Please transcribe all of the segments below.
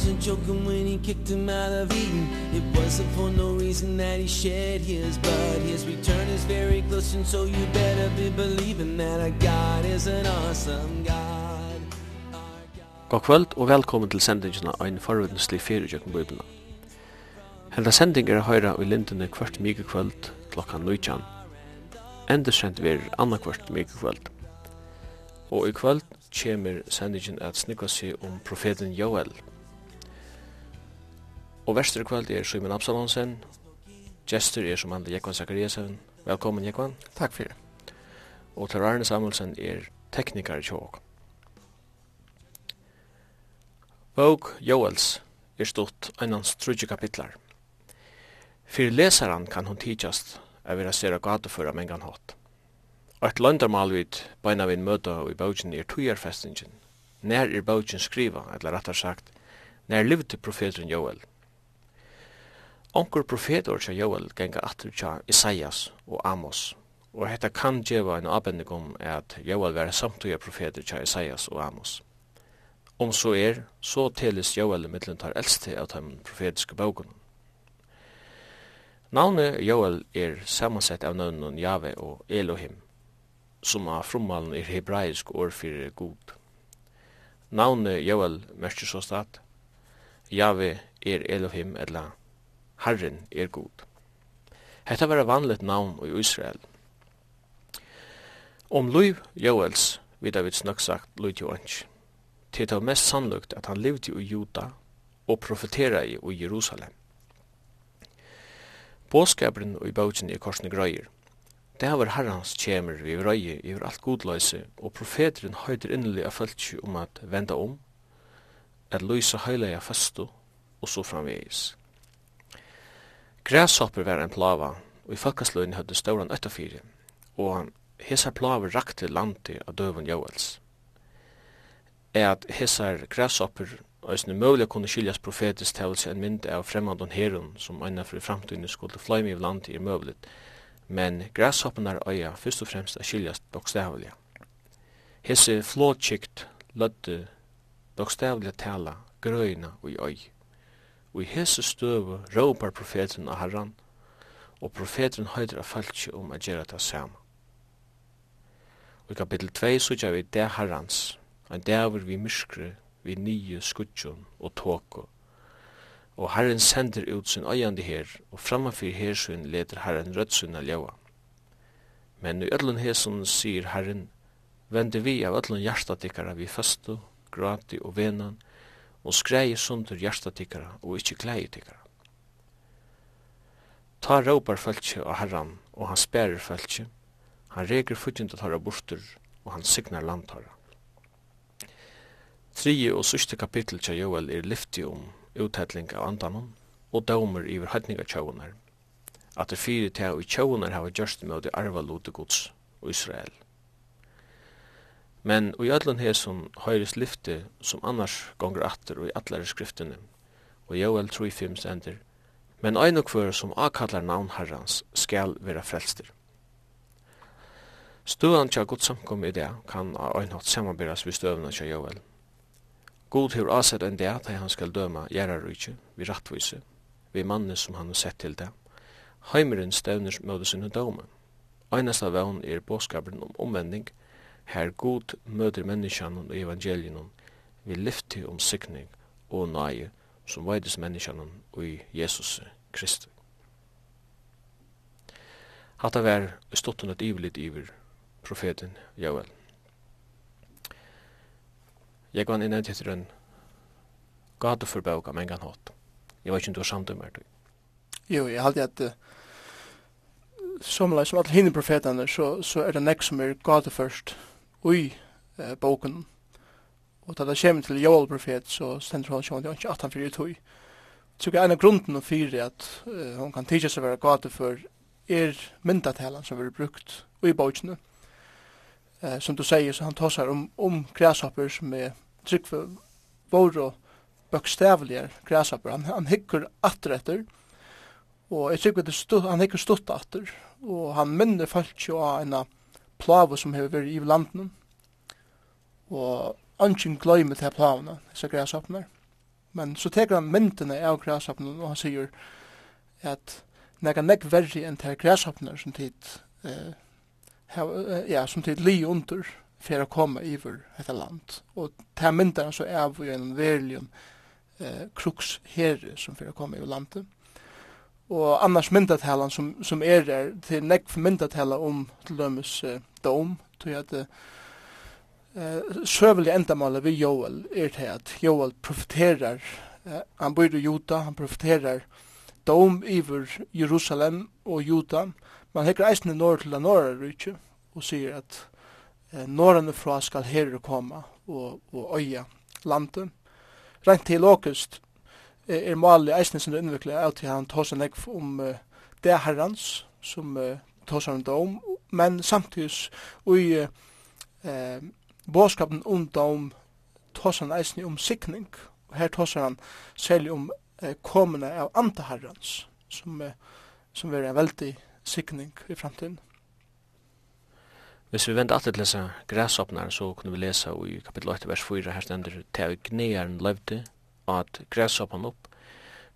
wasn't joking when he kicked him out of Eden. It wasn't for no reason that he shed his blood His return is very close and so you better be believing That our God is an awesome God. God kvöld og velkommen til sendingina av ein forvindenslig fyrirjøkken bøyblina Henda sending er høyra i lindene kvart mykje kvöld klokkan 19 Endersend verir anna kvart mykje kvöld Og i kvöld kjemir sendingen at snikva seg om profeten Joel Og verster kvöld er Simon Absalonsen, gestur er som andre Jekvann Zakariasen. Velkommen Jekvann. Takk fyrir. Og Terrarne Samuelsen er teknikar i tjåk. Bók Joels er stått einans trudje kapitlar. Fyrir lesaran kan hon tidsast av vera sera gatuföra mengan hatt. Og et landarmal vid beina vi møta i bókin er tujarfestingen. Nær er bókin skriva, eller rettar sagt, nær livte profeteren Joel – onkur profetor tja Joel genga atur tja Isaias og Amos. Og hetta kan djeva en avbending om at Joel var samtuja profetor tja Isaias og Amos. Om så er, så telis Joel mittlen tar eldste av dem profetiske bogen. Navnet Joel er samansett av nøvnen Jave og Elohim, som av frummalen er hebraisk år for god. Navnet Joel merker så stad, Jave er Elohim eller Herren er god. Hetta var vanligt navn i Israel. Om Luiv Joels vidar vi snakk sagt Luiv til Det var mest sannlukt at han levde i Juda og profetera i Jerusalem. Båskabren og i bautjen i korsne grøyer. Det var vært herrens kjemer vi vrøye i alt godløse, og profeteren høyder innelig av føltsi om at venda om, at løysa høyleia fastu, og så framvegis. Græshopper var en plava, og i folkasløyne høvde stauran øttafyri, og hesar plava rakte landi av døven Joels. Er at hesar græshopper Øysene møvlig kunne skiljas profetisk tævelse en mynd av fremmandon herun som anna for i framtiden skulle fløy av landet er møvlig, men græshoppenar øya først og fremst er skiljas bokstavlig. Hesse flåtskikt lødde bokstavlig tala grøyna og i øy. Og i hese støve råpar profeten av herran, og profeten høyder av falskje om at gjøre det samme. Og i kapittel 2 sutja vi det herrans, en dæver vi myskre, vi nye skudjon og tåko. Og herren sender ut sin øyande her, og framanfyr hersyn leder herren rødsyn av ljøa. Men i ødlun hesun sier herren, vende vi av ødlun hjertatikkara vi fastu, grati og venan, og skreie sundur hjertatikkara og ikkje kleietikkara. Ta råpar fölkje av herran, og han sperer fölkje, han reger futjundatara bortur, og han signar landtara. Trije og syste kapittel tja Joel er lyfti om uthetling av andanon, og dømer iver høytninga tjaunar, at det fyrir tja og tjaunar hava gjørst med arva lotegods og Israel. Men og i ödlun hesum høyrist lyfti som annars gongur atter og i atlare skriftene, og Joel 3.5 sender, men ein og kvör som akallar navn herrans skal vera frelstir. Støvan tja god samkom i det kan av ein hatt samanberas vi støvna tja Joel. God hevur asett en det at han skal døma gjerarrykje, vi rattvise, vi manne som han har sett til det. Heimeren stevner møte sinne døme. Einasta vevn er båskaperen om omvending, her god møter menneskjan og evangelien vi lyfti om sikning og nøye som veides menneskjan og i Jesus Kristus. Hatta var stottun et ivelit iver profeten Joel. Jeg var innan til en gade for bøk mengan hatt. Jeg var ikke du var samtidig Jo, jeg halte at uh, som, som alle hinne profetene, så, så er det nek som er gade først, i eh, boken. Og da det kommer til Joel profet, så stender han sjående ikke at han fyrir tog. Så er en av grunden fyrir at eh, hun kan tidsa seg være gata for er myndatelen som er brukt i bokene. Eh, som du sier, så han tar seg om, om græshopper som er trygg for våre og bøkstavlige græshopper. Han, han hikker atter etter, og jeg trygg at han hikker stutt atter, og han minner folk jo av en av plavu som hefur verið i landnum. Og ønsken gløymer til plavuna, disse græshoppene. Men så teker han myndene av græshoppene, og han sier at nega nek verri enn til græshoppene som tid eh, hev, ja, som tid li under for å komme iver dette land. Og til myndene så er vi en verlig eh, kruks herre som for å komme iver landet og annars myndatalan som, som er der, til nekv myndatala om til dømes uh, dom, til at uh, søvelige endamålet vi Joel er til at Joel profeterar, uh, han bor i Juta, han profeterar dom iver Jerusalem og Juta, man hekker eisne norr til den norra rykje, og sier at uh, norrene fra skal herre komme og, og øya landet. Rent til åkest, er mål i eisen som det innviklet av til han tar seg nek om uh, det herrans som uh, tar seg han om men samtidig i uh, båskapen om dom tås han eisen om sikning og her tås han særlig om eh, kommende av antaherrans som, uh, som er en veldig sikning i framtiden. Hvis vi vender alltid til disse græsåpnere, så kunne vi lese i kapittel 8, vers 4, her stender «Til gneieren løvde, at græshoppan opp,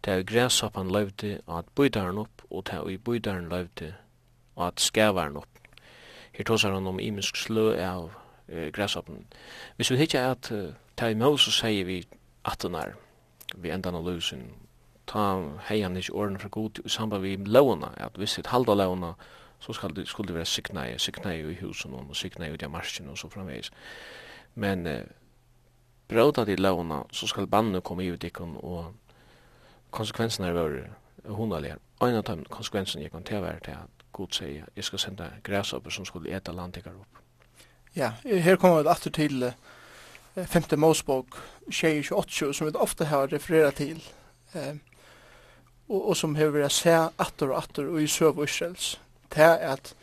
til at græshoppan løyvde at bøydaren opp, og til at bøydaren løyvde at skævaren opp. Her tåsar han om imisk slø av eh, græshoppan. Hvis vi hittar at uh, det er Moses sier vi at han er, vi enda av lusen, ta hei han ikke årene fra god i samband vi lovene, at hvis det halda lovene, så skal det, skulle det være siknaie, siknaie i husen og siknaie ut i marsjen og så framveis. Men uh, bråta til lovna, så skal bannu komme i utikken, og konsekvensene er våre hundalige. Ein av dem konsekvensene jeg kan tilvære til at Gud sier, jeg skal sende græsopper som skulle eta landtikker opp. Ja, her kommer vi alltid til 5. Mosebok 28, som vi ofte har refereret til, uh, og, og som har vært se atter og atter og i søv Israels, til at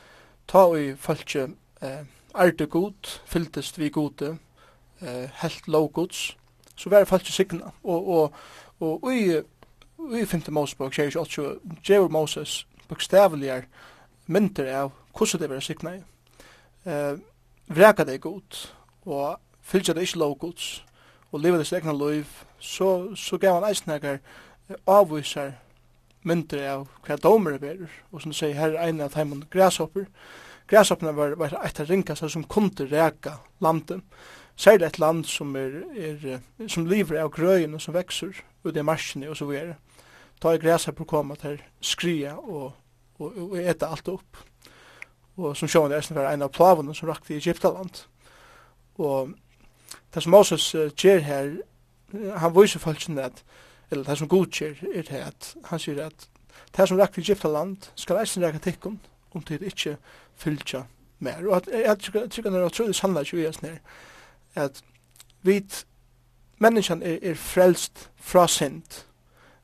ta og i følge eh, er det god, fylltest vi gode, eh, helt low goods, så var det faktisk signa. Og, og, og, og i, i 5. Mosebok, 28, gjør Moses bokstavligere mynter av hvordan det var signa i. Eh, vreka deg godt, og fylgja deg ikkje low goods, og leva deg egna loiv så, så gav han eisnegar avvisar myndir av hva domer er og som sier her er eina av teimann græshopper. Græshopperna var, var eit av ringkastar som kunde reka landet, særlig et land som, er, er, som lever av grøyene som vekser ut i marsjene og så videre. Ta i græsa på koma til skria og, og, og eta alt opp. Og som sjående er var en av plavene som rakte i Egyptaland. Og det som Moses uh, gjør her, han viser folkene at, eller det som god gjør, er det at han sier at det som rakte i Egyptaland skal eisen reka tikkum om det ikke fylltja mer. Og at jeg tykker det er utrolig sannleik jo i oss nere at vi menneskene er, er frelst fra synd,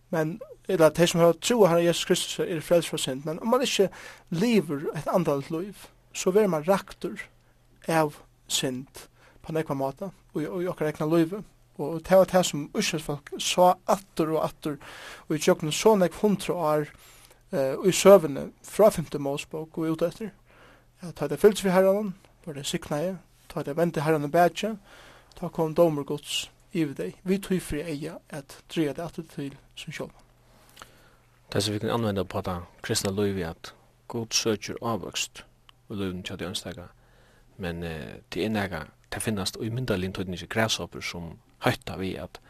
men eller de som har tro av Jesus Kristus er frelst fra synd, men om man ikke lever et andalt liv, så ver man raktur av synd på nekva måte, og, og i okkar egna liv. Og det var det som uskjelsfolk sa atter og atter, og i tjokken så nekv hundra år uh, i søvende fra 5. Mosbok og ut etter. Ja, ta det fyllt vi herran, var det siknaie, ta det vente herran og bætje, ta kom domer gods i deg. Vi tog fri eia at dreja det atter til som sjåman. Det som vi kan anvende på det kristna løyvi at god søker avvokst og loivn tja det ønstega, men eh, til innega, det finnast og i myndalinn tøyden ikke græsopper som høyta vi at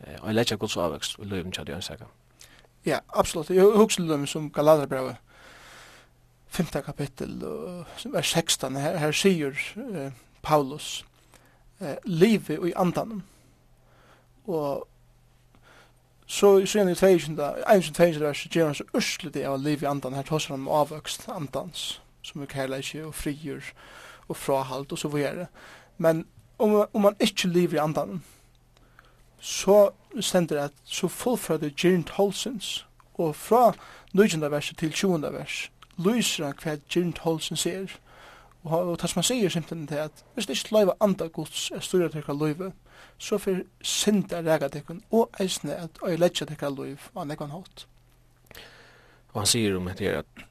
eh, og jeg leitja gods avvokst og loivn tja det ønstega. Ja, absolutt. Jeg husker dem som Galaterbrevet, 5. kapittel, vers 16, her, her sier eh, Paulus eh, livet i andan. Og så i sen i 21. vers gjør han så urslig det av liv i andan. Her tås han om avvøkst andans, som er kallar og frigjør, og frahalt, og så videre. Men om, om man ikke liv i andan, så stender det at så fullfører det gyrnt holsens, og fra 19. vers til 20. vers, lyser lysra hva gynt holsen ser. Og, og tas man sier simpelthen til at hvis det ikke løyva andre gods er styrir til hva løyve, så fyrir sinda rega tekken og eisne at øy letja til hver løyv av nekvan hatt. Og han sier om etter at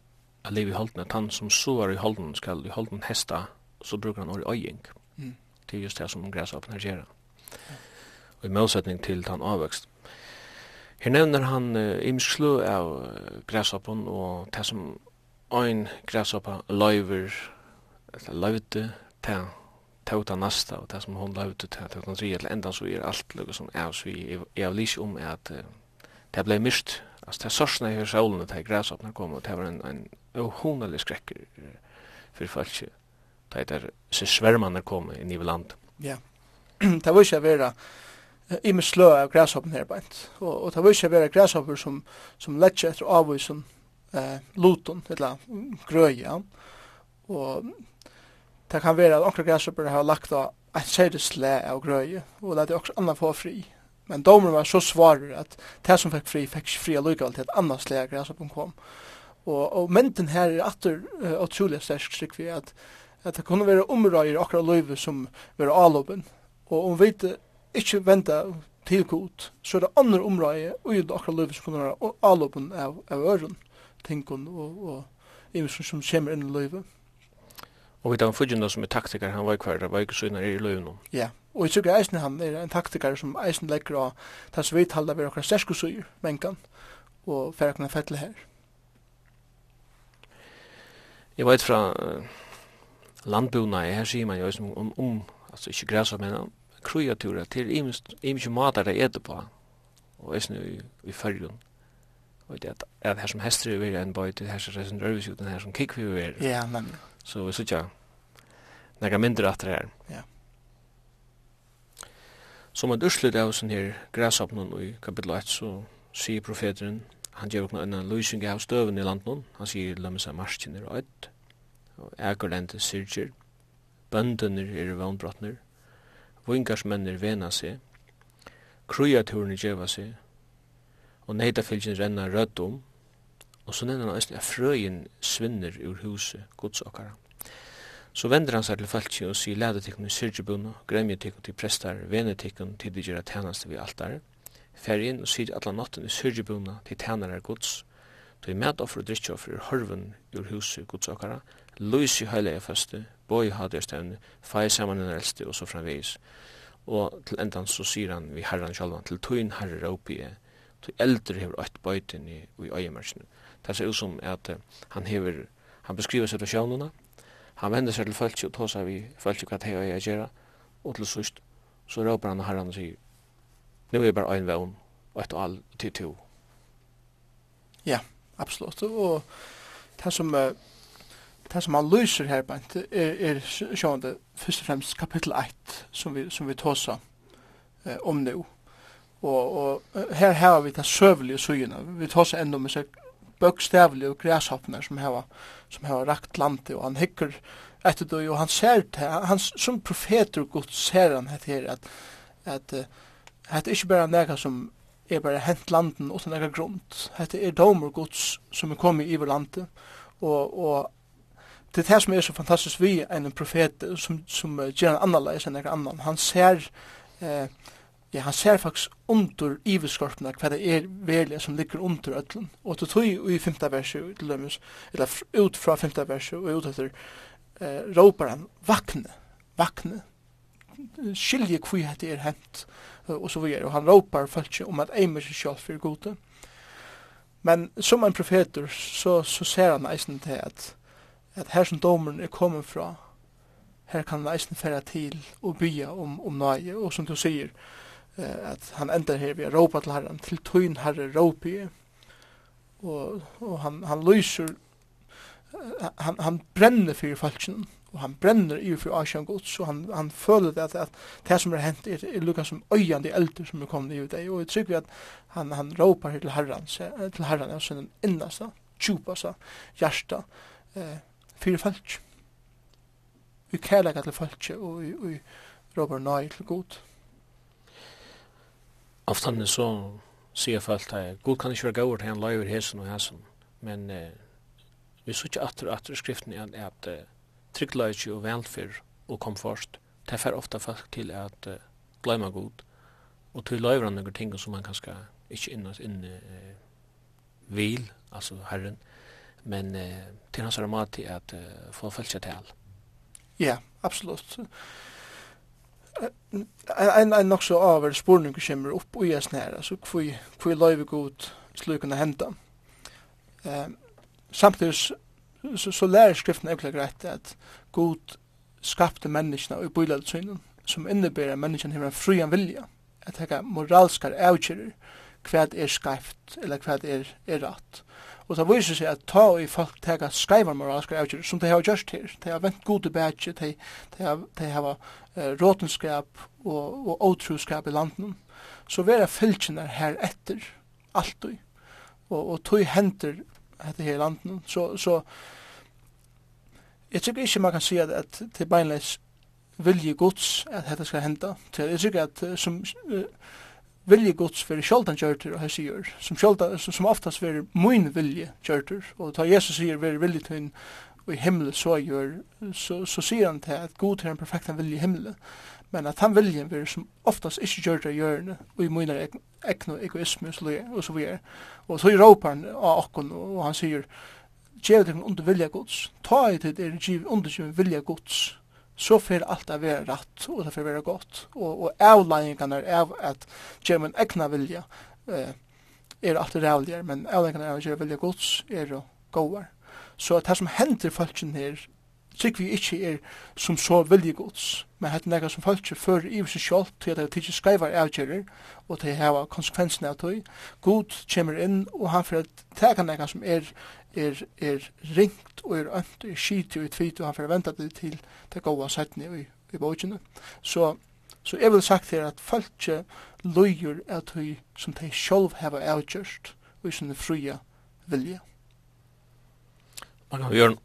at liv i holden, at han som sover i holden skal i holden hesta, så brukar han åri øying. Mm. Det er just det som græsapen her gjerra. Ja. Og i målsetning til han avvøkst. Her nevner han uh, imisk slø av uh, græsapen og det som ein grasshoppa løyver, eller løyvde, ta, ta ta nasta, og ta som hon løyvde, ta ta ta tri, enda endan så er alt lukka som er, så jeg er lise om at det blei mist, altså det sorsna i solen, det grasshoppa kom, og det var en, en ohonelig skrekker for folk, det er så svermannar kom i Niveland. Ja, det var ikke vera, i med slø av græshoppen her bænt. Og, og det var ikke være græshopper som, som lett etter avvisen eh luton eller grøya. Og det kan være at onkra gräshoppor har lagt av ett särskilt slä av gröja og det er også annan få fri men domer var så svarer at det som fikk fri fick fria lukal til et annat slä av gräshoppor kom Og, og mynden her er atter uh, utrolig sterk, strick vi at, at det kunne være omrøyer akkurat løyve som var avlåpen. Og om vi ikke venter til god, så er det andre omrøyer og akkurat løyve som kunne være avlåpen av, av øren tingon og, og iver som, som kommer inn i løyve. Og vi tar en fudgjende som er taktikar, han var hver, var ikke så innan i. Ja, og jeg tykker eisen han er en taktikar som eisen legger av den som vi taler ved akkurat menkan, og færkene fettle her. Jeg vet fra uh, landbuna, her sier man jo om, om, om altså ikke græsa, men kreaturer til imiske matar det etter på, og eisen i, i. Og det er her som hester er veldig en bøy til her som er en røvus uten her som kikk vi er. Ja, men Så vi sier ikke nega mindre at det her. Ja. Som et urslut av sånn her græsapnen i kapittel 1 så sier profeteren, han gjør okna en løysing av støven i landet han sier lømme seg marskiner og ødd, og egerlende syrger, bøndene er vannbrottner, vingarsmenner vena seg, kruiaturene djeva seg, og neitafylgjen renna rødt om, og så nevner han eisen at frøyen svinner ur huset godsokkara. Så vender han seg til falki og sier ledetikken i syrjubunna, gremja tikkun til prestar, venetikken til de gjerra tænaste vi altar, ferien og sier alla natten i syrgebunna til tjenarar gods, til mætoffer og drittjoffer er horven ur huset godsokkara, lus i heilige faste, boi haderstevne, fai saman en eldste og så framvis. Og til endan så sier han vi herran sjalvan, til tuin herre råpige, to eldre hever eit bøytin i, i øyemersen. Det ser ut som at uh, han hever, han beskriver situasjonerna, han vender seg til følse og tar seg vi følse hva det er jeg gjør, og til sørst, så råper han og herren og sier, nå er bare ein vevn, og et all til to. Ja, absolutt, og det som, det som han lyser her, Bent, er, er sjående først og fremst kapittel 1, som vi, som vi tar seg om nå, Og, og her har vi det søvelige søgene. Vi tar seg enda med seg bøkstavlige og græshoppene som har, som har rakt landet, og han hikker etter det, og han ser det, han, som profeter og god ser han hette her, at, at uh, hette ikke bare nega som er bare hent landen uten nega grund. Hette er domer gods som er kommet i landet, og, og det er det som er så fantastisk vi en profet som, som uh, gjør en annerledes enn annan. Han ser uh, ja, han ser faktisk under iveskorpene hva det er velja som ligger under ødlen. Og til tog i femte verset, til dømes, eller ut fra femte verset og ut etter, eh, råper han, vakne, vakne, skilje hva det er hent, og så videre. Og han råper folk om at eimer seg selv for gode. Men som en profeter, så, så ser han eisen til at, at her som domeren er kommet fra, her kan han eisen fære til og bya om, om nøye, og som du sier, eh, at han ender her ved å råpa til herren, til tøyn herre råpi, og, og han, han lyser, han, han brenner fyrir falskjen, og han brenner i for Asjan gods, og han, han føler det at, at det som er hent er, er lukka som øyande elder som er kommet i deg, og jeg trykker at han, han råpar til herren, til herren, og sin innasta, tjupasta, hjärsta, eh, fyrir falsk. Vi kærlega til falsk, og vi råpar nøy til god ofta så ser folk att god kan inte gå åt han lever hästen och hästen men eh, vi så efter åter skriften är att eh, och välfärd och komfort. Det får ofta folk till att eh, glömma god och till lever några ting som man kanske inte innas in eh, vil alltså herren. Men eh, till hans ramat att eh, få fälsa till Ja, absolut en en nok så av spurning kommer upp och görs nära så kvui kvui live god slukna henta. Ehm samtidig så så lär skriften er klart at god skapte människan och bygger synen som innebærer at människan har en fri vilja att ta moralska avgörelser kvad är skaft eller kvad er, är rätt Og det viser seg at ta i folk tega skreivar moralskar avgjør, som de har gjørst her. De har vent gode bætje, de, de, de har uh, råtenskap og, og åtruskap i landen. Så vera fylkjene her etter, alltid. Og, og tog henter dette her i landen. Så, så jeg tykker ikke man kan si at, at det beinleis vilje gods at dette skal henta. Jeg tykker at som uh, vilje gods fyrir sjoldan kjørtur og hessi gjør, som, sjoldan, som, som oftast fyrir mun vilje kjørtur, og ta Jesus sier veri vilje til og i himmel så gjør, så, så sier han til at god til den perfekta vilje i himmel, men at han vilje veri som oftast ikke gjør det gjørne, og i munar ekno egoisme, og så videre. Og så råpar han av okkon, og han sier, Gjev deg under vilja gods, ta i tid er gjev under vilja gods, så fer alt að vera rætt og det fer vera gott. Og, og avlægingarna er av at gjøre min egna vilja eh, er alltid rævligere, men avlægingarna er av at vilja gods er og govar. Så det som hender folken her Trygg vi ikkje er som så vilje gods, men hette nega som folk fører i seg sjálf til at det er tidsi skreivar avgjerer og til hava konsekvensene av tøy. God kommer inn og han fyrir teka nega som er, er, er ringt og er ønt og er skit og er tvit og han fyrir venda det til det goa settene i, i bókina. Så, så jeg vil sagt her at folk løyer av tøy som de sjálf hava avgjerst og i sinne fria vilje. gjøre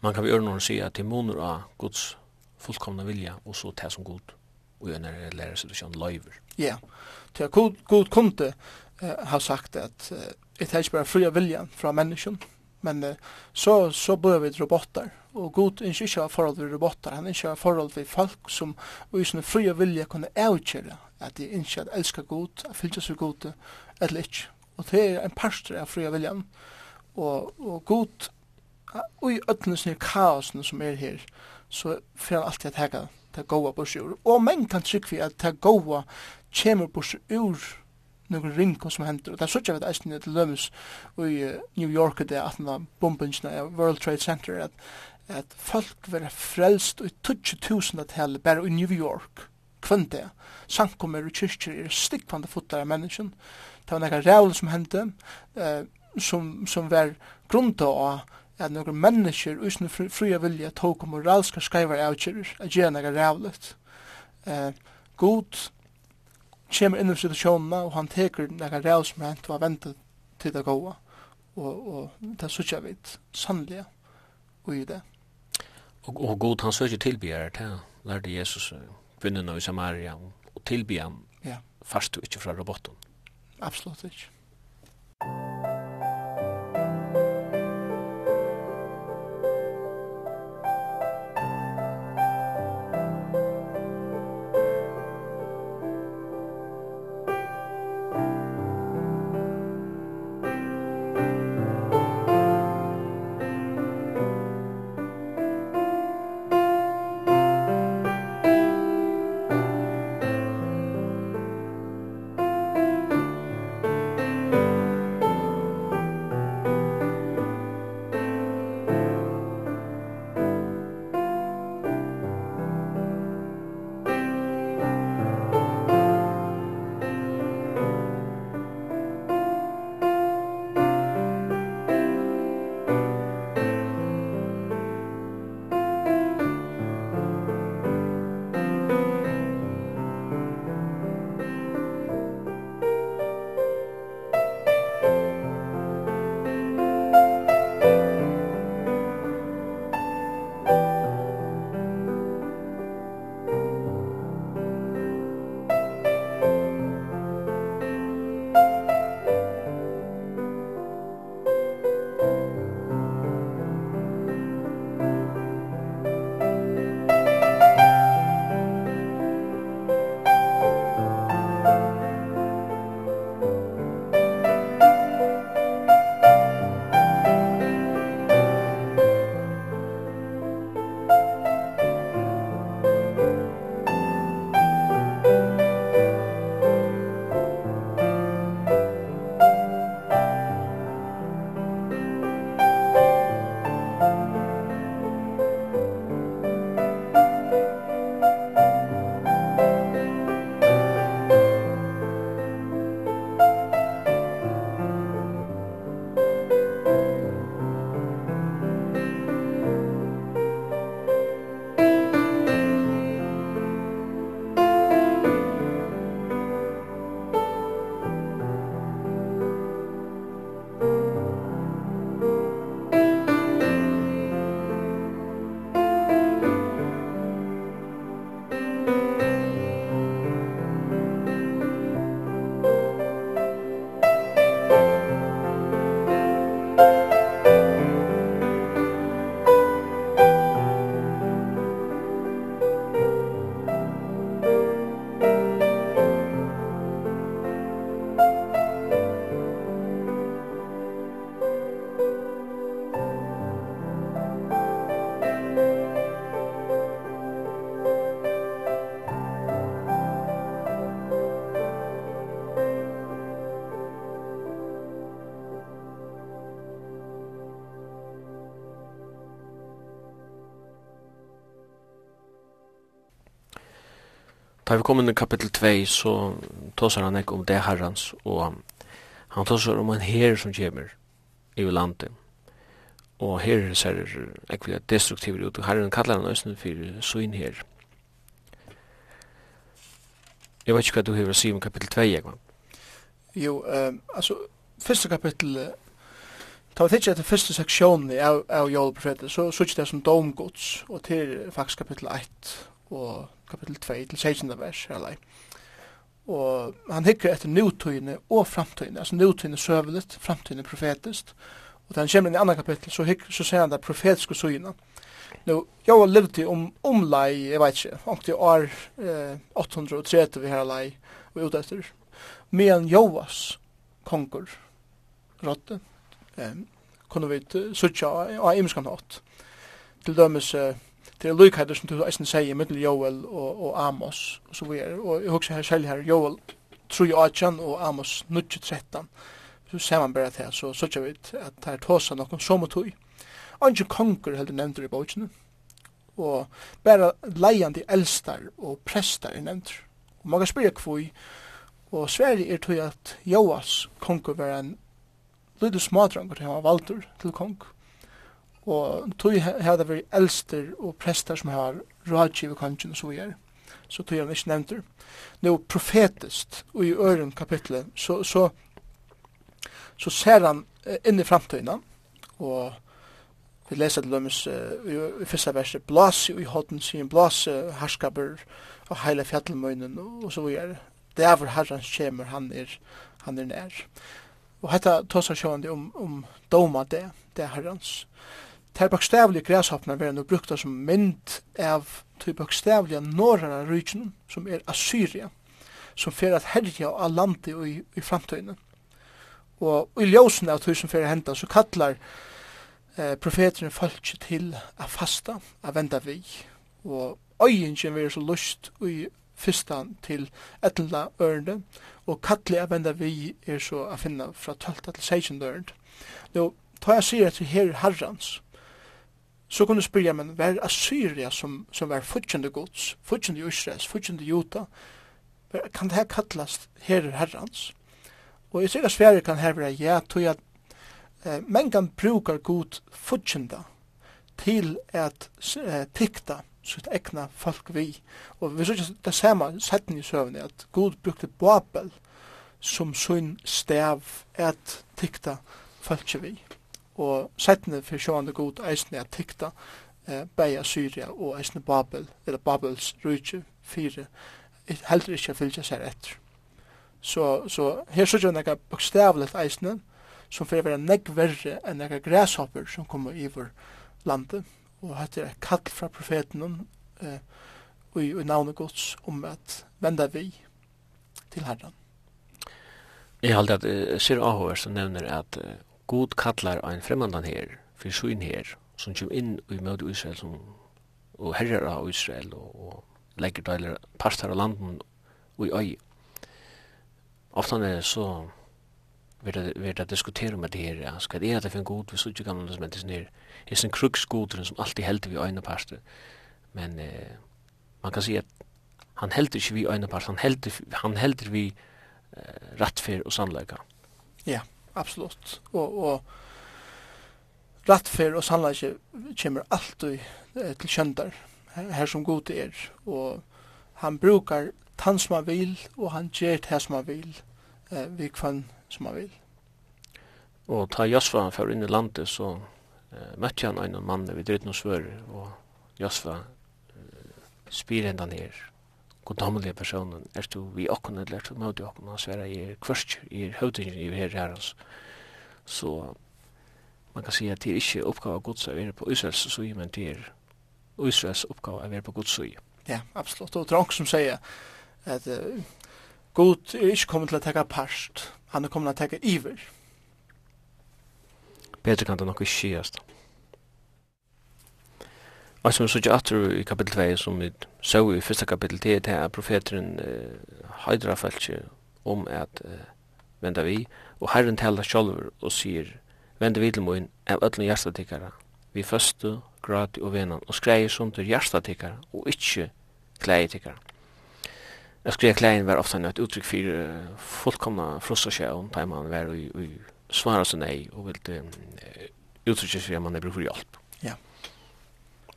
man kan vi örna si säga till monor av Guds fullkomna vilja och så det som god och en när lära sig det lever. Ja. Till god god kunde har sagt att det är bara fria vilja från människan. Men så så bør vi robotar och god inte köra forhold til robotar. Han inte köra forhold til folk som och i sin fria vilja kunne avgöra att de ikke at älska god, at fylja seg god eller ikke. Och det er en parster av fria viljan. Och, och god og i öllene sånne kaosene som er her, så får han alltid at hega det goa bursur ur. Og menn kan trykk vi at det goa kjemur bursur ur nokon rinko som hendur. Og det er sånn at eisen er til lømmes i New York det at den bombingsna av World Trade Center at, at folk var frelst i 20.000-tallet bare i New York kvann det. Sankommer og kyrkjer er stikkvande fotlar av menneskjen. Det var nekka rævl som hendte, eh, som, som var grunta av at nokre mennesker utan fria vilja tok om moralska skaivar avkjører, at gjerne er rævlet. Eh, god kommer inn i situasjonen og han teker nekka ræv som hent var ventet til det gåa. Og, og det sutja vidt sannlige i det. Og, og god han søkje tilbyr til lærte Jesus kvinnerne i Samaria og tilbyr han ja. fast du ikke fra robotten. Absolutt ikke. vi kommer in i kapittel 2 så tåsar han ikke om det herrans og han tåsar om en her som kommer i landet og her ser det ekvilja destruktivt ut og herren kallar han østen for søyn her. Jeg vet ikke hva du har å si om kapittel 2, Jekman. Jo, um, altså, første kapittel, ta vi tidsja etter første seksjonen av, av Jólprofetet, så sutsi det som domgods, og til faktisk kapittel 1, og kapittel 2 til 16. vers, eller Og han hikker etter nutøyene og framtøyene, altså nutøyene søvelet, framtøyene profetist. Og da han kommer inn i andre kapittel, så, hikker, så ser han det profetiske søyene. Nå, jeg har levd om, omlai, jeg vet ikke, omkring år eh, 830 vi har lei, og ut etter. Men Joas konger, rådde, eh, kunne vi sutja av imenskan hatt. Til dømes eh, til er som du eisen sier mittel Joel og, og Amos og så videre. Og jeg husker her selv her, Joel 3.18 og Amos 9.13. Så ser man bare til, så sørger vi at det er tåsa noen som og tog. Anki konger heldur nevntur i bautsinu. og bare leiandi elstar og prestar er nevntur. Og man kan spyrja kvui og Sverige er tog at Joas konger var en lydde smadrangur til han var valdur til konger Og tog hadde vært eldster og prester som har rådgivet kongen og så videre. Så tog han ikke nevnt det. Nå profetist, og i øren kapitlet, så, så, så ser han inn i framtøyna, og vi leser til dømes uh, i første verset, blås i hodden sin, blås herskaper og heile fjallmøynen og så videre. Det er hvor herrens kommer, han er, han er nær. Og dette tar seg sjående om, om doma det, det er herrens ter bokstavlige græshoppene vera nå brukta som mynd av de bokstavlige norrene rygene, som er Assyria, som fer at herja av landet i, i framtøyene. Og i ljósen av tusen fyrir henda, så kallar eh, profeterne folk til a fasta, a venda vi, og øyingen vi er så lust i fyrstan til etla ørende, og kallar a venda vi er så a finna fra 12 til 16 ørende. Nå, ta jeg sier at vi her herrans, Så kunne du spyrja, men var Assyria som, som var futjende gods, futjende Israels, futjende Juta, kan det her kallast herrer herrans? Og jeg sikker sverre kan her være ja, tog at eh, mengan brukar god futjenda til at eh, tikta sitt egna folk vi. Og vi sikker det samme setten i søvnene, at god brukte Babel som sin stav at tikta folk vi og sættene for sjående god eisne er tykta eh, beia Syria og eisne Babel, eller Babels rujtje fire, heldur ikkje fylgja seg etter. Så, så her sørger vi nekka bokstavlet eisne, som fyrir vera negg verre enn nekka græshopper som kommer iver landet, og hette er kall fra profeten eh, og i, i navnet gods om at venda vi til herran. Jeg halte at uh, Sir Ahor som nevner at uh, God kallar ein fremmandan her, fyrir suin her, som kjem inn i møte Israel, som, og herrar av Israel, og, og legger deiler parstar av landen og i øy. Oftan er det så vi det diskutera med det her, ja. skal det er det for en god, vi så ikke gamle som er det sånn her, er sånn kruksgoderen som alltid helder vi øyne parster, men eh, man kan si at han helder ikke vi øyne parster, han helder, han helder vi eh, rettfer og sannleika. Ja. Yeah absolutt. Og, og rattfer og sannleikje kommer alltid eh, til kjøndar, her, her som god er. Og han brukar tann som han vil, og han gjør det som han vil, eh, vi kvann som han vil. Og ta Josfa for inn i landet, så eh, møtte han en mann ved dritt og svør, og Josfa eh, spyr enda ned goddomlige personen, er du vi okkene, eller er du møte okkene, han sverre i kvørst, i høvdingen i her herrens. Så man kan si at det er ikke oppgave av gods å være på Israels søy, men det er Israels oppgave å være på gods søy. Ja, absolutt. Og det er noen som sier at uh, God er ikke kommet til å teka parst, han er kommet til å teka iver. Bedre kan det nok ikke skjøst. Og som vi så atur i kapittel 2, som vi så i første kapittel, det er det her profeteren uh, heidra falskje om at uh, venda vi, og herren taler sjolver og sier, venda vi til moin av öllum hjertatikkara, vi første, grati og venan, og skreier som til hjertatikkara, og ikkje kleietikkara. Jeg skrev klein var ofta et uttrykk fyrir uh, fullkomna frustration, da man var i, i svara sin ei, og vil uh, uttrykk at man er bruk for hjelp.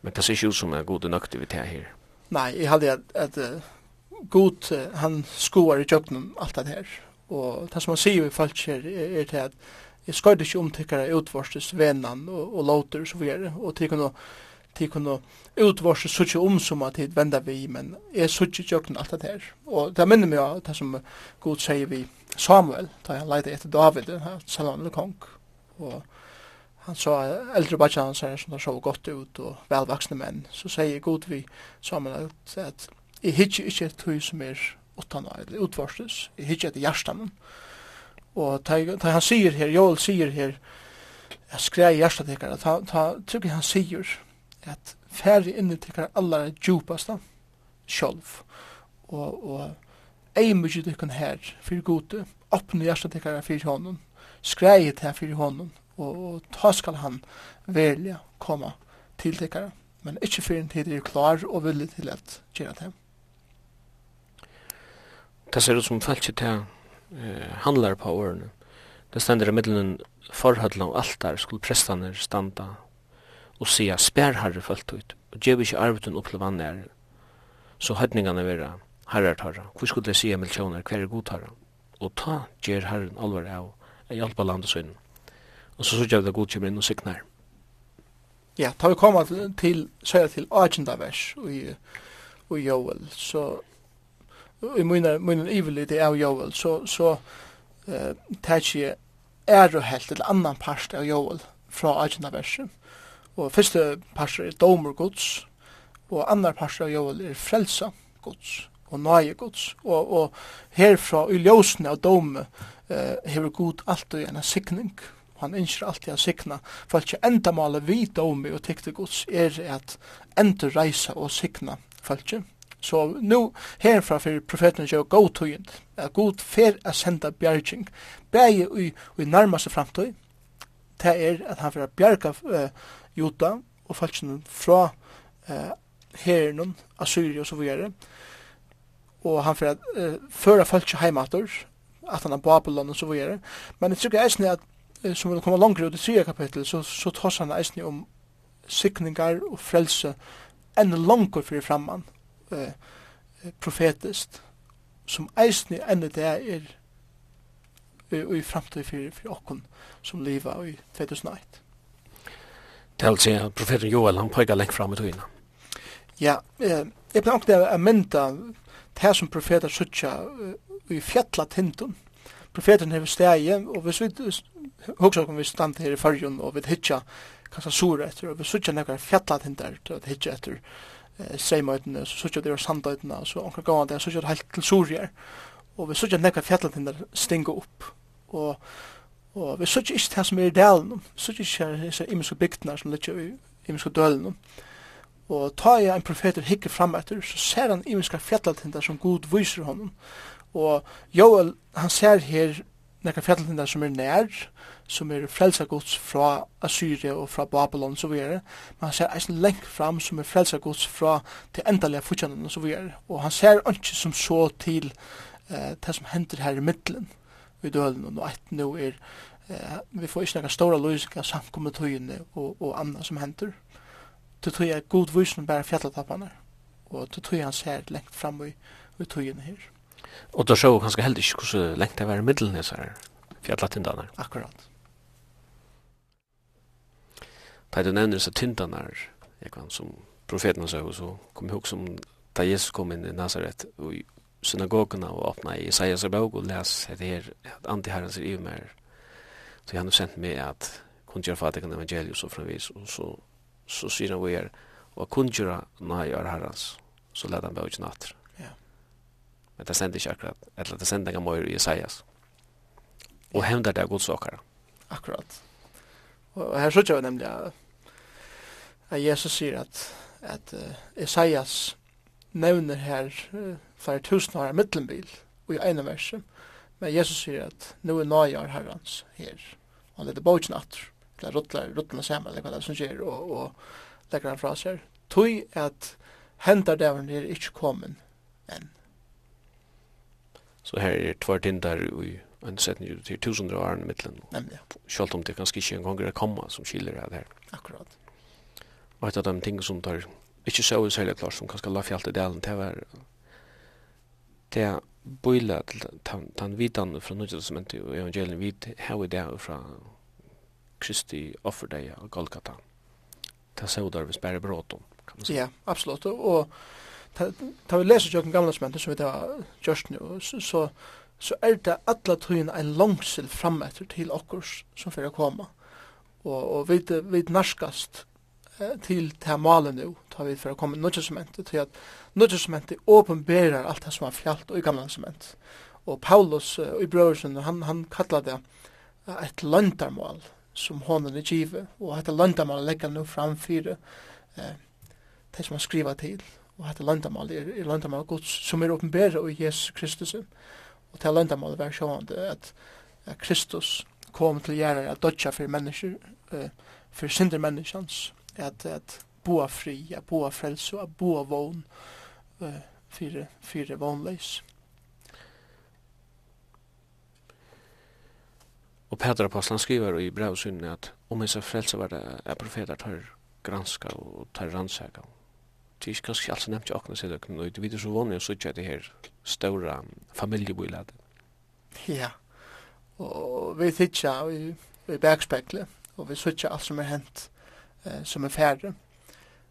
Men det ser ikke ut som en god nøktivitet her. Nei, jeg hadde at, at uh, god, uh, han skoar i kjøkkenen alt det her. Og det som han sier i folk her er, er til at jeg skal ikke om tikkere utvorstes vennan og, og låter og så videre. Og tikkerne tikkerne utvorste suttje om som at tid vender vi, men jeg suttje kjøkkenen alt det her. Og det minner meg av det som god sier vi Samuel, da han leide etter David, selv om han er kong. Og han sa äldre bachan han säger som så gott ut och velvaksne män så säger god vi Samuel att, at, i hitch inte ett hus som är utan eller utvarstes i hitch ett hjärtan och ta, han säger här Joel säger här jag skrev hjärtat det ta ta tycker han säger att färg inne tycker alla djupaste själv och och ei mykje kan her fyrir gode, oppnu hjertet tykkara fyrir honom, det her fyrir honom, og, og ta skal han velja komma til tikkere, men ikkje fyrir en tid er klar og villig til at gjøre det. Det ser ut som feltet til eh, handlar på årene. Det stender i middelen forhødla og altar skulle prestane standa og sia spærharre fullt ut og gjev ikkje arvutun opp til vannet så høytningane vera herrartarra. Hvor skulle det sia milsjoner hver er godtarra? Og ta gjer herren alvar av ei hjelpa landet sønnen og så sørger vi det Gud kommer inn og signar. Ja, da vi kommer til, til sier til 18. vers i, i Joel, så i munnen, munnen ivelig det er Joel, så, så uh, tar jeg ære helt til annan part av Joel fra 18. verset. Og første part er domer gods, og annan part av Joel er frelsa gods og nøye gods. Og, og herfra i ljósene av dome uh, hever Gud alltid en sikning. Og han ønsker alltid å sikna ikke enda male vi om og tykte gods er at enda reisa og sikna folk Så nu herfra for profeten gjør god tøyend, at god fer a senda bjerging, bæg i, i nærmaste framtøy, det er at han fer a bjerga uh, juta og falskene fra uh, herren, Assyria og så videre, og han fer a uh, føra falskje heimator, at han er Babylon og så videre, men jeg tror ikke eisne at som vil komme langere ut i tredje kapittel, så, så tar han eisen om sikningar og frelse enn langer fyrir framman eh, profetist som eisen enn det er og i framtid fyrir, fyrir okkon som liva i 2001. Det er altså profeten Joel, han pekar lengt fram i tøyina. Ja, eh, jeg blir nok det a mynda det som profeter suttja i fjallatindun, profeten hever stegi, og hvis vi hugsa om vi stand her i fyrjun, og vi hitja kanskje sura etter, og vi sutja nekkar fjalla tindar til at hitja etter eh, seimøytene, så sutja det er sandøytene, så omkring gavan det, sutja det heilt til surjar, og vi sutja nekkar fjalla tindar stinga opp, og Og vi sutja ikke det som er i delen, vi sutja ikke disse imenske bygdene som ligger i imenske dølen. Og ta jeg en profeter hikker fram etter, så ser han imenske fjallaltinda som god viser honom. Og Joel, han ser her nekka fjallhindar som er nær, som er frelsagods fra Assyria og fra Babylon, så videre. Men han ser eisen lengt fram som er frelsagods fra til endalega futjanen, og så videre. Og han ser ikke som så til eh, det som hender her i middelen, i dølen, og et nå er eh, vi får ikke nekka stora løsningar samkommet tøyene og, og anna som hender. Det tror jeg er god vysen bare fjallatappanar, og det tror jeg han ser lengt fram i, i tøyene her. Og da sjå kanskje heller ikke hvordan lengt det var i middelen i sånne fjallatindene. Akkurat. Da du nevner disse tindene, jeg kan som profeten sa, så kom jeg ihåg som da Jesus kom inn i Nazaret og i synagogene og åpna i Isaias bok og les det her, at antiherren ser i mer Så han har sendt meg at kundgjør fatikken evangelius og framvis, og så, så sier han vi er, og kundgjør nøy er herrens, så leder han bøkken atter men det sender ikke akkurat, eller det sender ikke mer i Isaias. Og hevndar det god godsåkere. Akkurat. Og her så vi nemlig at Jesus sier at, at uh, Isaias nevner her uh, flere tusen år av mittelbil og i ene verset, men Jesus sier at nå er nøye av herrens her. Og han leder bogen atter, eller ruttler, ruttler sammen, eller hva det er som skjer, og, og legger han fra seg. Tøy at hendar dævren er ikke kommet enn. Så her er tvær tindar i en setning til tusundre år i midtelen. Selv om det kanskje ikke engang er komma som skiller det her. Akkurat. Og et av de ting som tar ikke så ut særlig klart som kanskje la fjallt i delen til hver det er bøyla til den vidan fra Nudjelsmentet og evangelien vid her i det fra Kristi offerdeia og Golgata. Det er så der vi spærer bråd om. Ja, absolutt. Og ta vi leser jo gamla smenten som vi har gjørst nu, så, så er det alla tøyen en langsel fram etter til okkurs som fyrir koma. Og, og vi, vi narskast eh, til det her malet nu, tar vi fyrir koma nødja sementet, til at nødja sementet åpenberar alt det som er fjalt og i gamla sement. Og Paulus uh, i brøversen, han, han kallar det et løndarmål som honen er givet, og dette løndarmål legger nu framfyrir eh, det som han skriver til, og hette landamal er, er landamal gods som er åpenbæra i Jesus Kristus og til landamal er sjående at, at Kristus kom til gjerra at dodja for mennesker uh, for synder menneskans at, at boa fri, at boa frelse at boa vogn uh, fire, fire vognleis Og Peter Apostlan skriver i brevsynet at om hans frelse var det er profeter tar granska og tar rannsaka. og det er kanskje alt som nevnt jo akkurat seg døkken, og det videre så vanlig å sitte det her stora familieboiladet. Ja, og vi tidsja i, i bergspekle, og vi sitte alt som er hent eh, som er færre.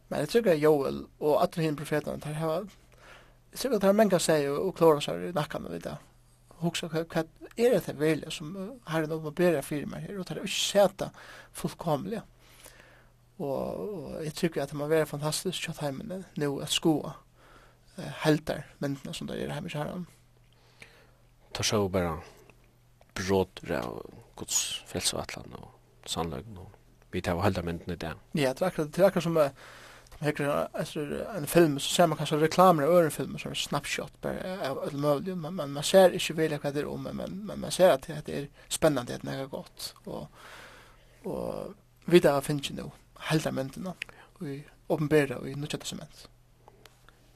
Men jeg tror at Joel og alle henne profetene, der har, jeg tror at det er mange seg og, og klare seg i nakken og videre. Hugsa hva er det velja som herren åpenberer fyrir meg her, og det er ikke seta fullkomlig. Ja og, og jeg tykker at det må være fantastisk kjøtt heimene nå at skoa eh, helter mentene som det er hjemme i herren. Ta sjå bare brådre av Guds frelse og sannløgn og vi tar helter mennene i det. Ja, det er akkurat, det er akkurat som uh, hekker etter en film så ser man kanskje reklamer av øren film som er snapshot bare av alt mulig men, men man ser ikke veldig hva det er om men, men man ser at det er spennende at det er godt og, og vi tar finnes ikke noe heldarmyndene i åpenbæra og i nødja Testament.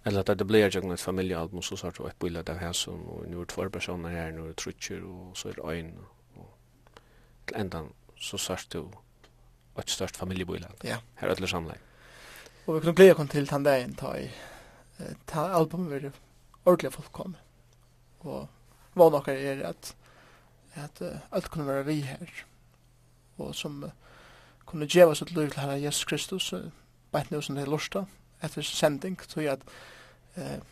Eller at det blir jo et familiealbum, så sart og et bilde av hæsum, og nu er tvær personer her, nu er trutcher og så er øyn, og til endan så sart jo et størst familiebilde. Ja. Her er det samleik. Og vi kunne glede oss til den dagen ta i ta albumet var ordentlig folk kom. Og var noe er at at alt kunne være vi her. Og som uh, kunne djeva sitt liv til Herre Jesus Kristus, bæt nu som det er lusta, etter sending, tog at eh,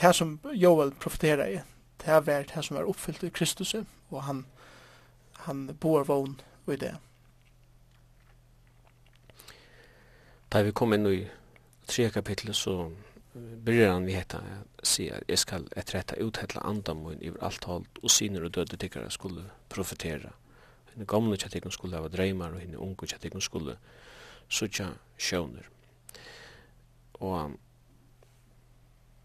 det som Joel profeterer i, det var det som er oppfyllt i Kristus, og han, han bor vogn i det. Da vi kom inn i tre kapitlet, så börjar han vi heta si at jeg skal etretta uthetla andamun iver alt hold og syner og døde tikkara skulle profetera henne gamle kjattekon skulle hava dreymar og henne unge kjattekon skulle sutja sjøvner. Og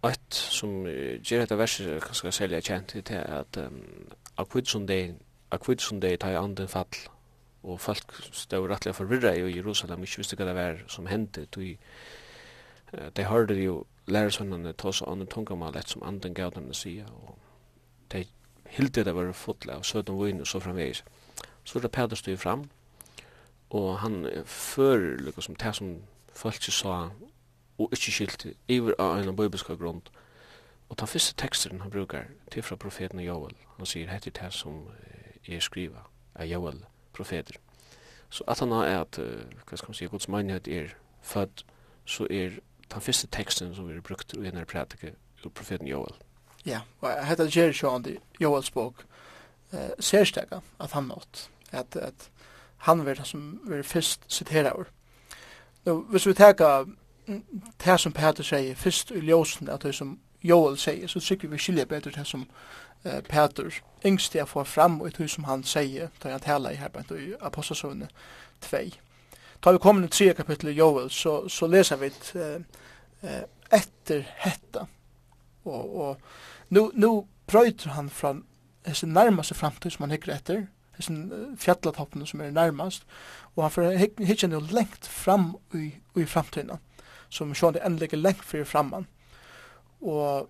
ett som ger detta verset kanskje selja kjent til at um, akvidsundegin akvidsundegin tar i anden fall og folk stod rettelig forvirra i Jerusalem, ikke visste hva det var som hendte, tog de hørte jo lærersønnerne ta seg andre tungamal et som anden gav dem å si, og de hilde det var fotle av sødom vinn og så framvegis så er det Peter stod fram, og han fører liksom det som folk ikke sa, og ikke skilt iver av en bøybiska grunn. Og den første teksten han brukar til fra profeten Joel, han sier hette det som er skriva av Joel, profeter. Så at han er at, hva skal man si, Guds mannhet er født, så er den første teksten som er brukt i denne prædike ur profeten Joel. Ja, og hette Jerry Sean, Joels bok, eh, særstega at han nått at, at han var som var først sitera over. Nå, hvis vi teka det som Peter sier først i ljósen, at det som Joel sier, så tykker vi skilja bedre det som eh, Peter yngst jeg får fram og det som han sier, da han taler i her, i Apostelsøvne 2. Da vi kommer til 3 kapittel i Joel, så, så leser vi eh, etter hetta. Og, og nu, nu brøyter han fra sin nærmeste framtid som han hikker etter, hessen fjallatoppen som er nærmast, og han får hitjen jo lengt fram i, i framtiden, som sjående enn ligger lengt fyrir framman. Og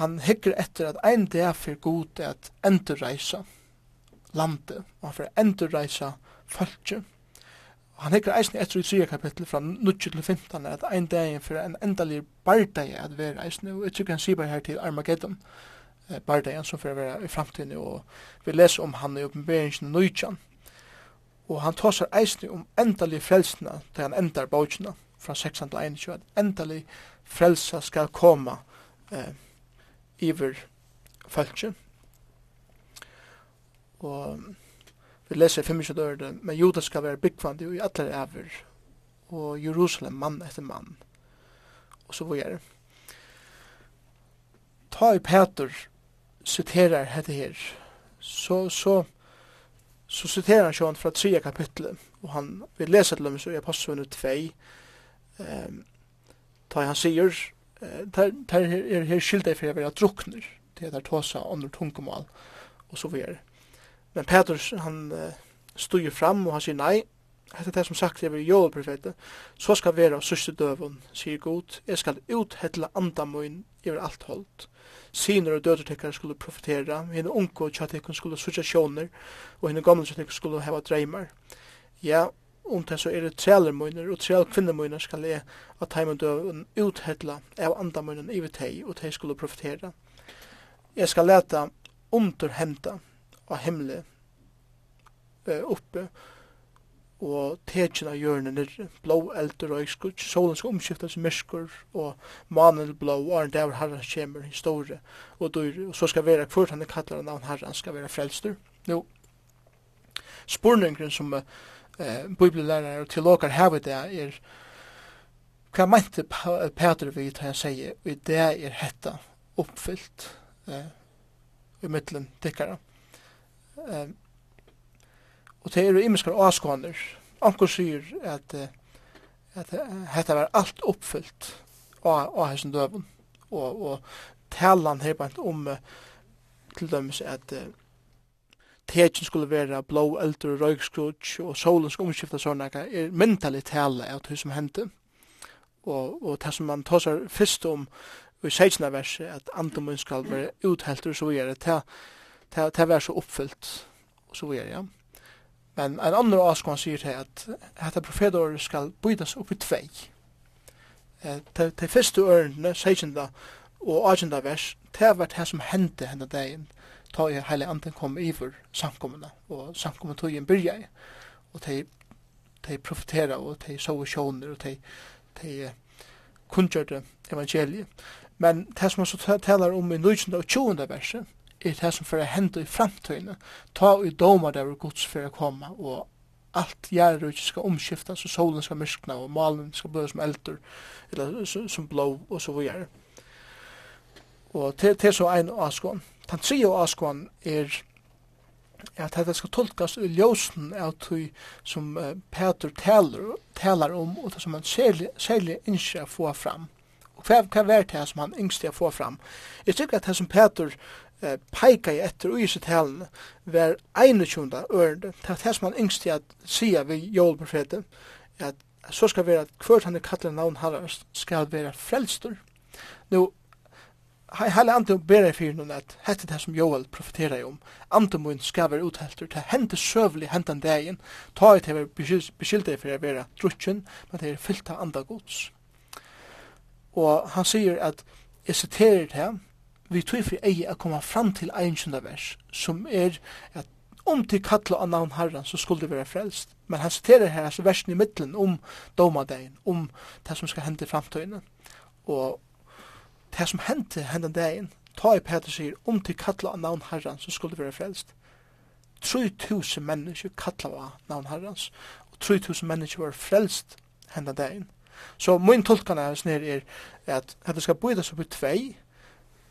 han hikker etter at ein dag fyrir god er at endurreisa landet, og han får endurreisa folket. Og han hikker eisen etter i 3 kapittel fra 9 til 15, at ein dag fyrir en endalig bardag at vera eisen, og jeg tykker han sier bare her til Armageddon, Bardajan som får være i framtiden, og vi leser om han i oppenberingen Nøytjan. Og han tar seg eisne om endelig frelsene til han endar bøkene fra 16 til 21, at endelig frelsa skal komme eh, iver følge. Og vi leser i 25 døren, men Judas skal være byggvandig og i alle ever, og Jerusalem mann etter mann, og så var det. Ta i Peter citerar hette her, så, så, så citerar han sjån fra 3 kapitlet, og han vil lese til dem så i Apostelvene 2, um, da han sier, der, der er her skildet for jeg vil ha drukner, det er der tåsa under tungemål, og så videre. Men Petrus, han uh, stod jo fram, og han sier, nei, Hetta er som sagt er Joel profeten. Så skal vera av sørste døvun, sier god, jeg skal uthella anda iver alt holdt. Sinur og døder tekkar skulle profetera, henne unko og tjatekken skulle sutja sjónir, og henne gamle tjatekken skulle heva dreymar. Ja, om det så er det munir og treal kvinner møyner skal jeg at teimen døvun uthella av anda møynen iver tei, og tei skulle profetera. Jeg skal leta underhenta av himle uh, oppe, og tekin av hjørnen er blå eldur og ekskutt, solen skal omskiftas myrskur og manen blå og arn er herran kjemur i store og dyr, og så skal vera kvart han er kallar av navn herran skal vera frelstur. Jo, spurningren som eh, bibellærar og teologar hevet det er hva meinte Peter vi til han sier, og i det er hetta oppfyllt eh, i middelen tikkara. Eh, Og det er jo imiskar avskåner. Anker sier at, at dette var alt oppfyllt av, av hessen døven. Og, og talan her bant om til dømes at tekin skulle være blå eldur røykskrutsk og solen skulle omskifta sånne er mentali tale av det som hendte og, og det som man tåsar fyrst om i 16. verset at andomen skal være uthelt og så videre det, det, det var så oppfyllt og så videre ja Men en annen avskån sier til at dette profetåret skal bytas opp i tvei. Eh, til, til første ørene, 16. og 18. vers, det hvert det som hendte henne dagen, ta i hele anden kom iver samkommende, og samkommende tog en byrja og til de profetera og de så sjåner og de, de kunngjørte evangeliet. Men det som han så talar om i 19. og 20. verset, er det som fyrir hendu i framtøyne, ta i doma der gods fyrir koma, og allt gjerru ikke skal omskifta, så solen skal myrkna, og malen skal blø som eldur, eller som blå, og så videre. Og til, til så ein avskån. Den tredje avskåen er at dette skal tolkas i ljósen av tog som uh, Peter taler, taler om, og det som han særlig, særlig innskje å få fram. Og hva, hva er det som han yngste å få fram? Jeg tykker at det som Peter eh, i etter ui sitt helen var 21. ørende. Det er det som han yngst til at sia vi at så skal være at hvert han er kattelig navn herres skal være frelstur. Nå, heile andre ber jeg fyrir noen at hette det som Joel profeterer om, antum mun skal være uthelter, det hente søvlig hentan dagen, ta i til å beskylde for å være drutjen, men det er fyllt av andagods. Og han sier at, jeg siterer det vi tog for ei å komme fram til einsjunda vers, som er at om til kattla av navn herran, så skulle det være frelst. Men han citerer her altså versen i middelen om domadeien, om det som skal hende i framtøyene. Og det som hendte hendte dagen, ta i Peter sier, om til kattla av navn herran, så skulle det være frelst. 3000 mennesker kattla av navn herrans, og 3000 mennesker var frelst hendte dagen. Så min tolkan er, er at det skal bøyda seg på tvei,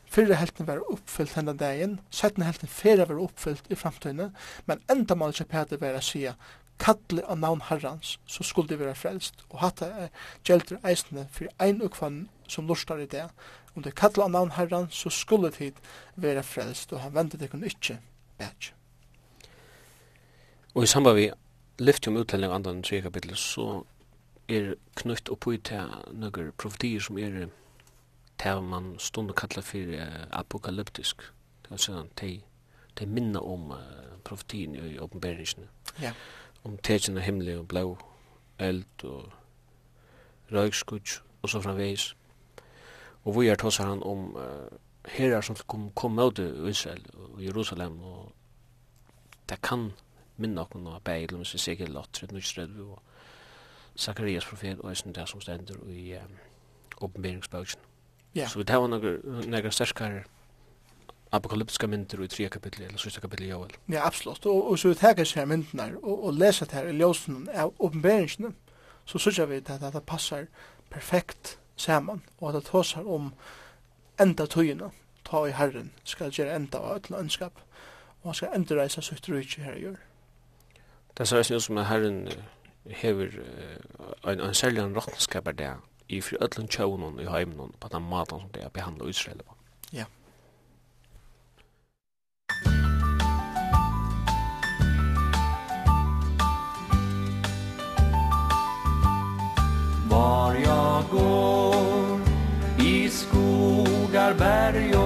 Fyrre helten var oppfyllt henne dagen, settene helten fyrre var oppfyllt i framtiden, men enda mål ikke Peter var å si kattle av navn herrans, så skulle det være frelst. Og hatt er gjelder eisene for ein ukvann som lustar i det. Om det kattle av navn herrans, så skulle det være frelst, og han ventet det kunne ikke bæt. Og i samband vi lyfter om utlæring andan 3 kapittel, så er knytt oppi til noen profetier som er det man stund kalla fyrir apokalyptisk. Det var sånn, de, de minna om uh, profetien i åpenberingsene. Ja. Om tegjen av himmelig og blå, eld og røykskudj og så framveis. Og vi er tåsar han om uh, herrar som kom, kom ut i Israel og Jerusalem og det kan minna okkur nå beil om sin sikker lott 13.30 og Zakarias profet og eisen det som stender i um, åpenberingsbøkjen. Ja. Så vi tar några några starkare apokalyptiska mynter i tre kapitel eller sista kapitel i Joel. Ja, absolut. Og, og så vi tar seg myntene og, og leser det her i ljósen av åpenberingene, så synes vi at det passar perfekt saman, og at det tåsar om enda tøyene, ta i Herren, skal gjøre enda av ødel ønskap, og han skal enda reise sitt rydde her i jord. Det ser ut som at Herren hever en, en særlig råttenskap av det, i för öllun tjånen i heimen på den maten som det är behandla Israel på. Ja. Var jag går i skogar, berg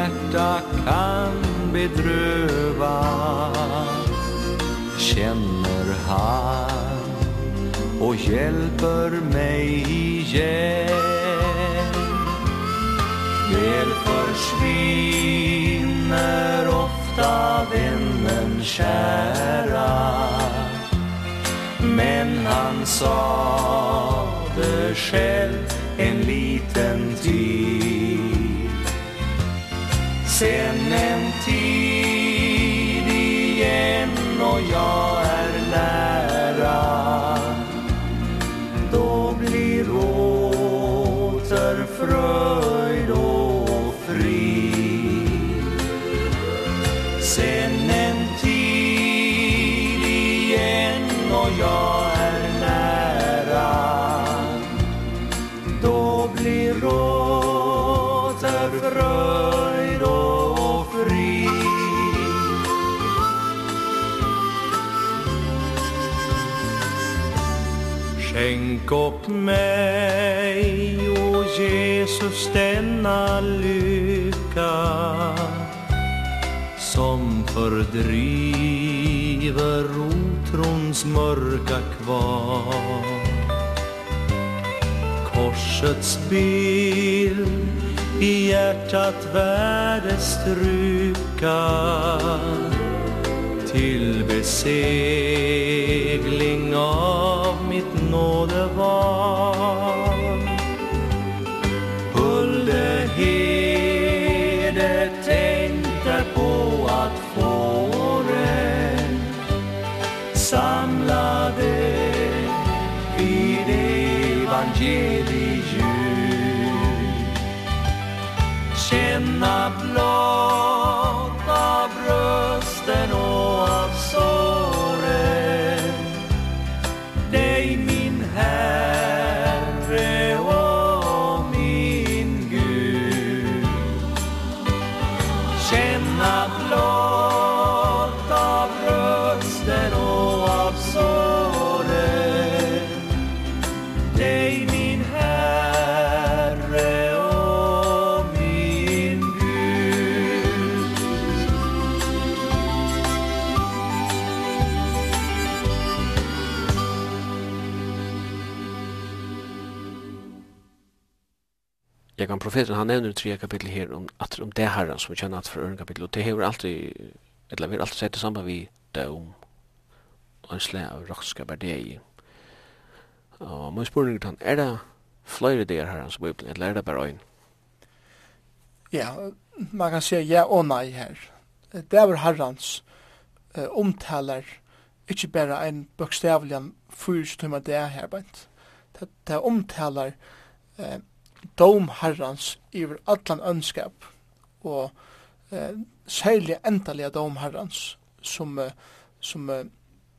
hjärta kan bedröva Känner han och hjälper mig igen Väl försvinner ofta vännen kära Men han sa det själv scenen. mig, o Jesus, denna lycka som fördriver otrons mörka kvar. Korsets bild i hjärtat värde stryka till beseger profeten han nevner i tre kapittel her om, at, om det herren som vi kjenner at for øren kapittel og det hever alltid, eller vi har alltid sett det samme vi det om en ansle av rakska berdei. Og må spørre er, er det flere der herren som Bibelen, eller er det bare øyn? Ja, man kan si ja og nei her. Det er herrens uh, omtaler ikke bare en bokstavlig fyrt som det er her, men det, det omtaler eh, dom herrans iver allan ønskap og eh, særlig endalega dom herrans som, eh, som eh,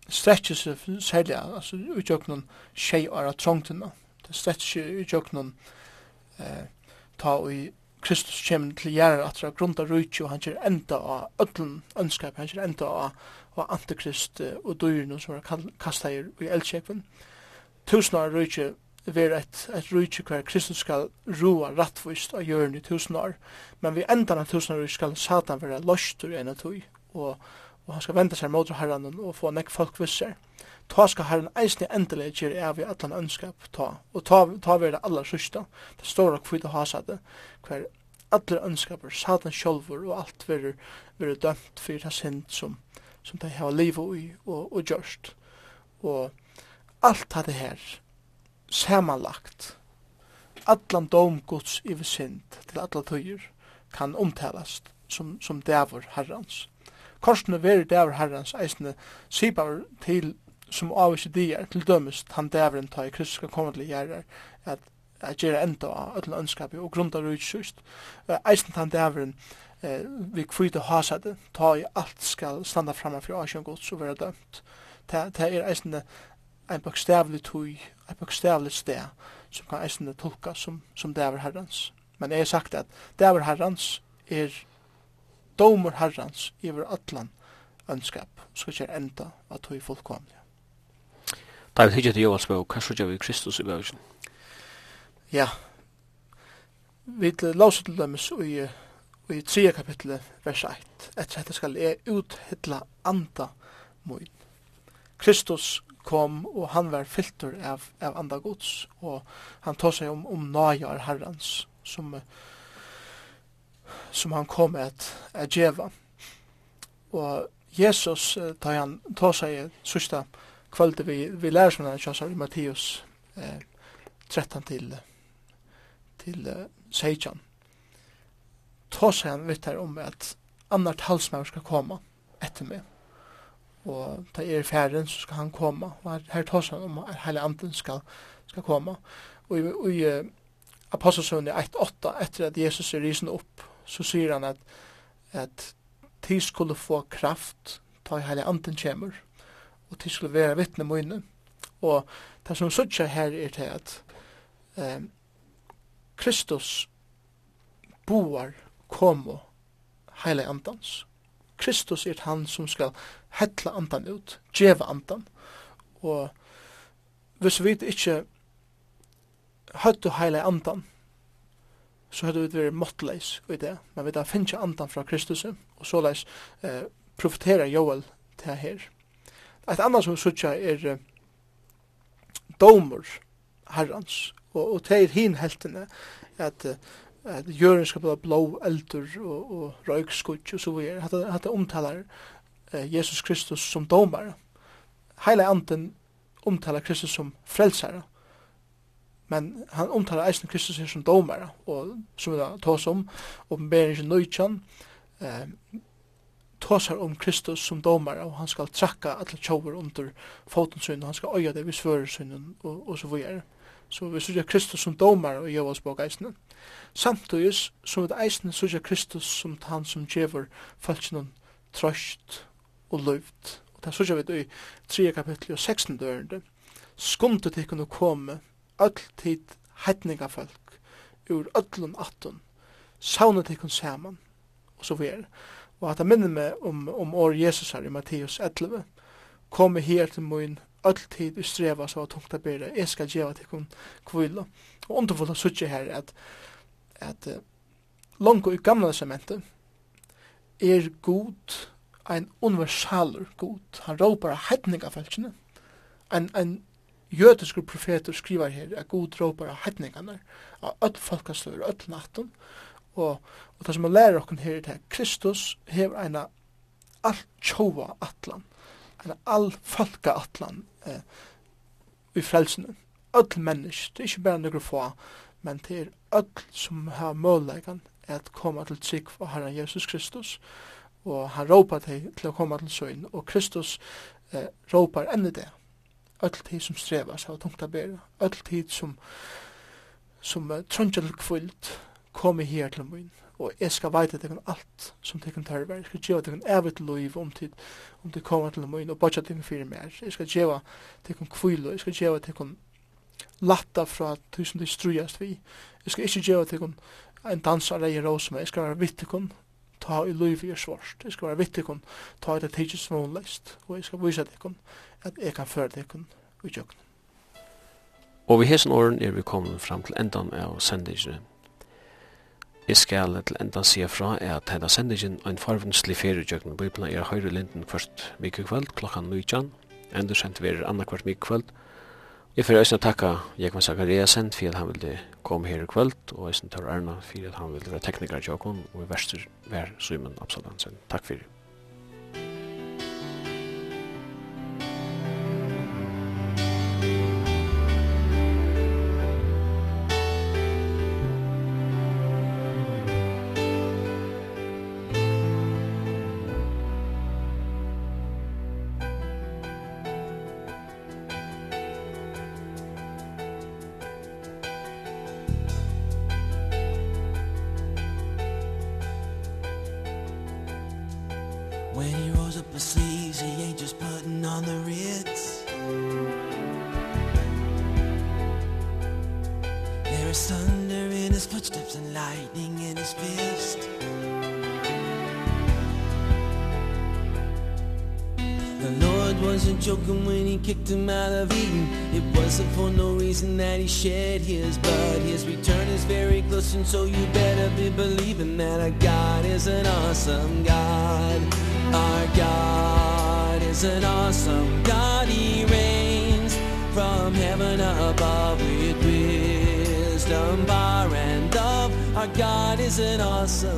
stretcher seg særlig altså utjøknun tjei ara trongtina det stretcher seg utjøknun eh, ta i Kristus kjem til gjerra at det grunda rujtju og han kjer enda av öllun ønskap han kjer enda av antikrist og dyrun som er kastar i eldsjekven tusen av rujtju vera et, et rujtje hver Kristus skal roa rattvist av hjørn i tusen år. Men vi endan av tusen år skal Satan vera løstur enn tui, og, og han skal venda seg mot herran og få nek folk visser. Ta skal herran eisne endelig gjere av i allan ønskap ta, og ta, ta vera det aller det står og kvita hasade, hver allar ønskaper, Satan sjolvor og alt vera, vera dømt fyrir hans sind som, som de hava liv og, og, og gjørst. Og alt det her, samanlagt allan dom Guds yfir synd til alla tøyer kan omtalast som, som dævur herrans. Korsene veri dævur herrans eisne sibar til som avvise dier til dømes han dævren ta i Kristus skal komme til gjerrar at at gera enda av öllum ønskapi og grunda rutsust. Eisen tan dævren eh, vi kvita hasade, ta i alt skal standa framme fyrir asjon gods og vera dømt. Det er eisen en bokstavlig tøy, en bokstavlig sted, som kan eisende tolka som, som det er herrens. Men jeg har sagt at det er herrens er domer herrens vår atlan ønskap, skal ikke enda at tøy fullkomlig. Da vi tidligere til Jovans bøk, hva skjer vi Kristus i bøkken? Ja, vi lauser til dem i, i 3 kapitlet, vers 1. Etter dette skal jeg uthedla anda mot. Kristus kom og han var filter av, av andra gods og han tog seg om, om najar herrans som som han kom at, at djeva. Og Jesus da han tog seg sista kvölde vi, vi lærer som han kjøsar i Matteus eh, 13 til til eh, Seijan tog seg han vitt her om at annar talsmär ska komma etter meg og ta er færen så skal han komme og her, her han om at hele anden skal, skal komme og i, i uh, Apostelsøvnet 1.8 etter at Jesus er risen opp så sier han at at de skulle få kraft ta i hele anden kommer og de skulle være vittne mine og det som sier her er til at um, Kristus boar komo heile andans. Kristus er han som skal hetla andan ut, djeva andan. Og hvis vi ikke høttu heile andan, så hadde vi vært måttleis i det, men vi da finner andan fra Kristus, og såleis eh, profeterer Joel til her. Et annet som sutja er eh, domer herrans, og, og til hin heltene, at eh, at jörn skal bli blå eldur og, og røykskutj og så videre. hata hata omtalar eh, Jesus Kristus som domar. Heila anden omtalar Kristus som frelsare. Men han omtalar eisen Kristus her som domare, og som vi da tås om, åpenberingen nøytjan, eh, tåsar om Kristus som domar og han skal trakka alle tjover under foten og han skal øya det vid sin og, og så videre så vi sykja Kristus som domar og gjør oss bak eisene. Samtidig som vi eisene sykja Kristus som han som djever falskene trøst og løyft. Og det sykja vi i 3 kapittel og 16 dørende. Skumte til kunne komme alltid heitninga folk ur öllun attun saunet kun saman og så videre. Og at jeg minner meg om, om år Jesus her i Matteus 11 komme her til min öll tid i streva så tungt att bära. Jag ska ge till kon kvilla. Och om du vill söka här att att uh, långt i gamla testamentet er god ein universaler god. Han ropar hedninga falskene. En en jötisk profeter skriver her at god ropar av hedningarna av öll folkastur, öll natten og, og det som man lærer okken her er at Kristus hever eina all tjova atlan eina all folka atlan eh, i frelsene. Öll mennesk, det er ikke bare noen få, men det er öll som har møllegan at koma til trygg for Herren Jesus Kristus, og han råpar deg til å koma til søgn, og Kristus eh, råpar enn det. Öll tid som strevar seg og tungt å bære, öll tid som, som uh, trøndjel kvilt, kom her til min, og jeg skal veite at alt som tekken kan tørre. Jeg skal gjøre tekken evet loiv om tid, om det kommer til min, og bodja tekken fyrir mer. Jeg skal gjøre tekken kvilo, jeg skal gjøre tekken latta fra tusen de strujast vi. Jeg skal ikke gjøre tekken en dans av rei rosa jeg skal være vitt tekken ta i loiv i svarst. Jeg skal være vitt tekken ta i det tidsi som hun småleist, og jeg skal vise tekken at jeg kan føre tekken i jøkken. Og vi hesen åren er vi kommet fram til endan av sendingene Jeg skal til enda sige fra er at hendan sendingen og en farvenslig feriegjøkken Bibelen er høyre linden kvart mikkvöld klokkan 19. endur sendt er anna kvart mikkvöld. Jeg får også takka Jekman Zakariasen for at han ville komme her i kveld og eisne Tor Arna for at han ville være teknikar jokken og i verster vær Simon Absaldansen. Takk fyrir. So you better be believing that our God is an awesome God. Our God is an awesome God. He reigns from heaven above with wisdom, bar and dove Our God is an awesome